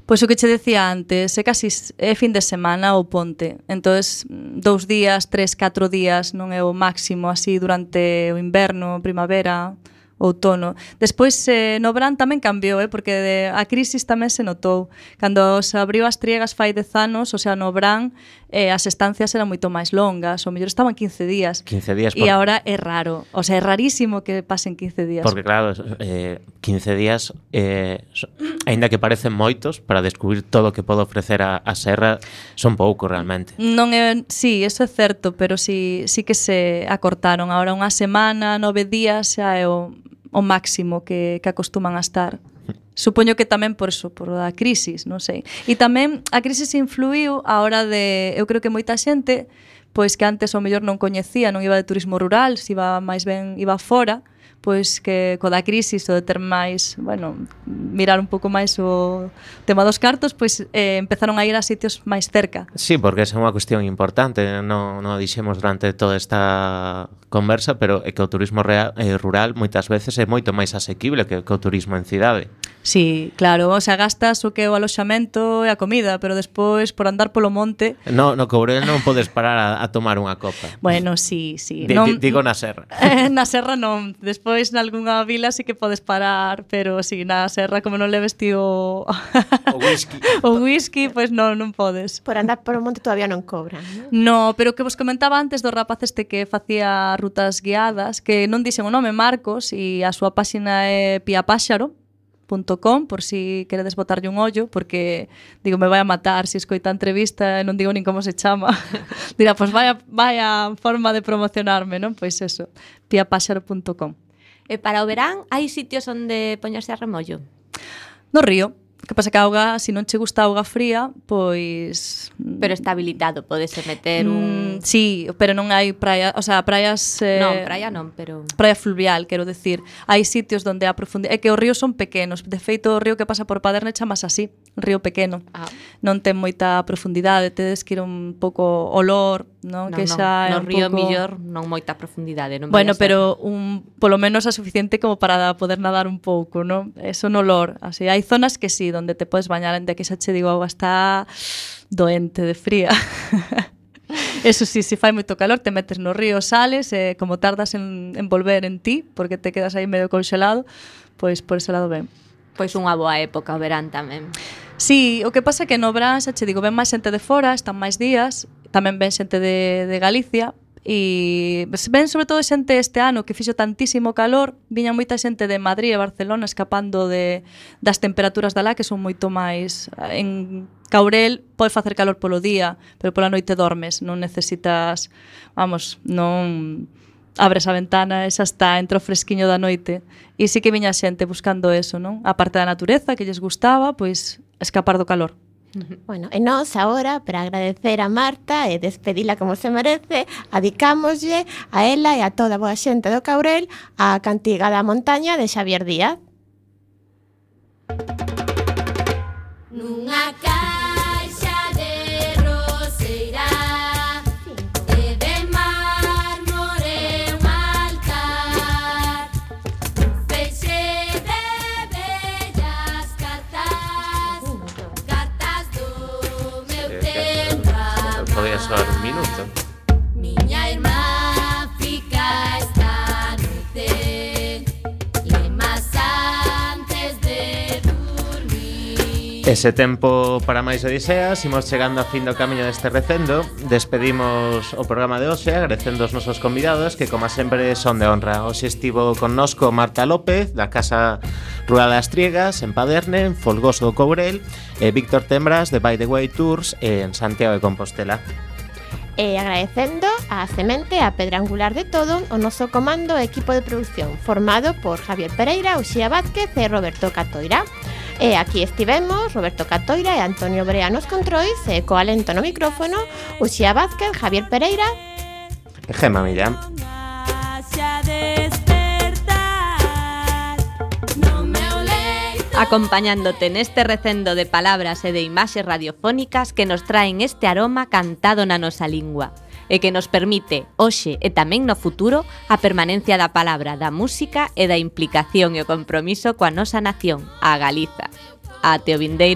Pois o que che decía antes, é casi é fin de semana o ponte. Entonces, dous días, tres, catro días non é o máximo así durante o inverno, primavera, outono. Despois eh, no verán tamén cambiou, eh, porque de, a crisis tamén se notou. Cando se abriu as triegas fai dez anos, o sea, no verán eh, as estancias eran moito máis longas, o mellor estaban 15 días.
15 días. Por...
E agora é raro, o sea, é rarísimo que pasen 15 días.
Porque claro, eh, 15 días, eh, so, aínda que parecen moitos, para descubrir todo o que pode ofrecer a, a Serra, son pouco realmente.
Non é, sí, eso é certo, pero sí, sí que se acortaron. Ahora unha semana, nove días, xa é o, o máximo que, que acostuman a estar. Supoño que tamén por eso, por a crisis, non sei. E tamén a crisis influiu a hora de, eu creo que moita xente, pois que antes o mellor non coñecía, non iba de turismo rural, se iba máis ben iba fora, pois que co da crisis o de ter máis, bueno, mirar un pouco máis o tema dos cartos, pois eh, empezaron a ir a sitios máis cerca.
Sí, porque esa é unha cuestión importante, non no dixemos durante toda esta conversa, pero é que o turismo real, eh, rural moitas veces é moito máis asequible que, que o turismo en cidade.
Sí, claro, o sea, gastas o que o aloxamento e a comida, pero despois por andar polo monte...
No, no Courel non podes parar a, a tomar unha copa.
Bueno, sí, sí.
D non, digo na serra.
Eh, na serra non, despois despois nalgúnha vila sí que podes parar, pero si sí, na serra como non leves ti o...
o whisky.
o whisky, pois pues non, non podes.
Por andar por o monte todavía non cobran.
No, pero que vos comentaba antes do rapaz este que facía rutas guiadas, que non dixen o nome Marcos e a súa páxina é Pia Com, por si queredes botarlle un ollo porque digo me vai a matar se si escoita a entrevista e non digo nin como se chama dirá, pois pues vaya, vaya forma de promocionarme non? pois eso, piapáxaro.com
E para o verán hai sitios onde poñerse a remollo?
No río. Que pasa que a auga, se non che gusta a auga fría, pois...
Pero está habilitado, podese meter mm, un...
Mm, sí, pero non hai praia, o sea, praias... Eh,
non, praia non, pero...
Praia fluvial, quero decir. Hai sitios onde a profundidade... É que os ríos son pequenos. De feito, o río que pasa por Paderne chamas así, río pequeno.
Ah.
Non ten moita profundidade, tedes que ir un pouco olor, non?
non
que xa non,
no
un
río
pouco...
millor non moita profundidade. Non
bueno, pero un, polo menos a suficiente como para poder nadar un pouco, non? Eso no olor. Así, hai zonas que sí, donde te podes bañar en que xa che digo agua está doente de fría. Eso sí, se fai moito calor, te metes no río, sales, eh, como tardas en, en volver en ti, porque te quedas aí medio conxelado, pois por ese lado ben.
Pois unha boa época o verán tamén.
Sí, o que pasa é que no verán, xa che digo, ven máis xente de fora, están máis días, tamén ven xente de, de Galicia, E ven sobre todo xente este ano que fixo tantísimo calor, viña moita xente de Madrid e Barcelona escapando de, das temperaturas da lá que son moito máis eh, en Caurel pode facer calor polo día, pero pola noite dormes, non necesitas, vamos, non abres a ventana e xa está, entra o fresquiño da noite. E sí que viña xente buscando eso, non? A parte da natureza que lles gustaba, pois escapar do calor.
Bueno, e nós agora, para agradecer a Marta eh, e despedila como se merece, adicámoslle a ela e a toda a boa xente do Caurel a Cantiga da Montaña de Xavier Díaz.
Ese tempo para máis odiseas, imos chegando a fin do camiño deste recendo. Despedimos o programa de hoxe agradecendo os nosos convidados que como sempre son de honra. Hoxe estivo connosco Marta López da Casa Rural das Triegas en Paderne, en Folgoso do Courel e Víctor Tembras de By the Way Tours en Santiago de Compostela.
E agradecendo a Semente, a pedra angular de todo, o noso comando e equipo de producción formado por Javier Pereira, Uxía Vázquez e Roberto Catoira. E aquí estivemos Roberto Catoira e Antonio Brea nos controis e co alento no micrófono Uxía Vázquez, Javier Pereira
e Gema Millán.
acompañándote neste recendo de palabras e de imaxes radiofónicas que nos traen este aroma cantado na nosa lingua e que nos permite, hoxe e tamén no futuro, a permanencia da palabra, da música e da implicación e o compromiso coa nosa nación, a Galiza. Ate o vindeiro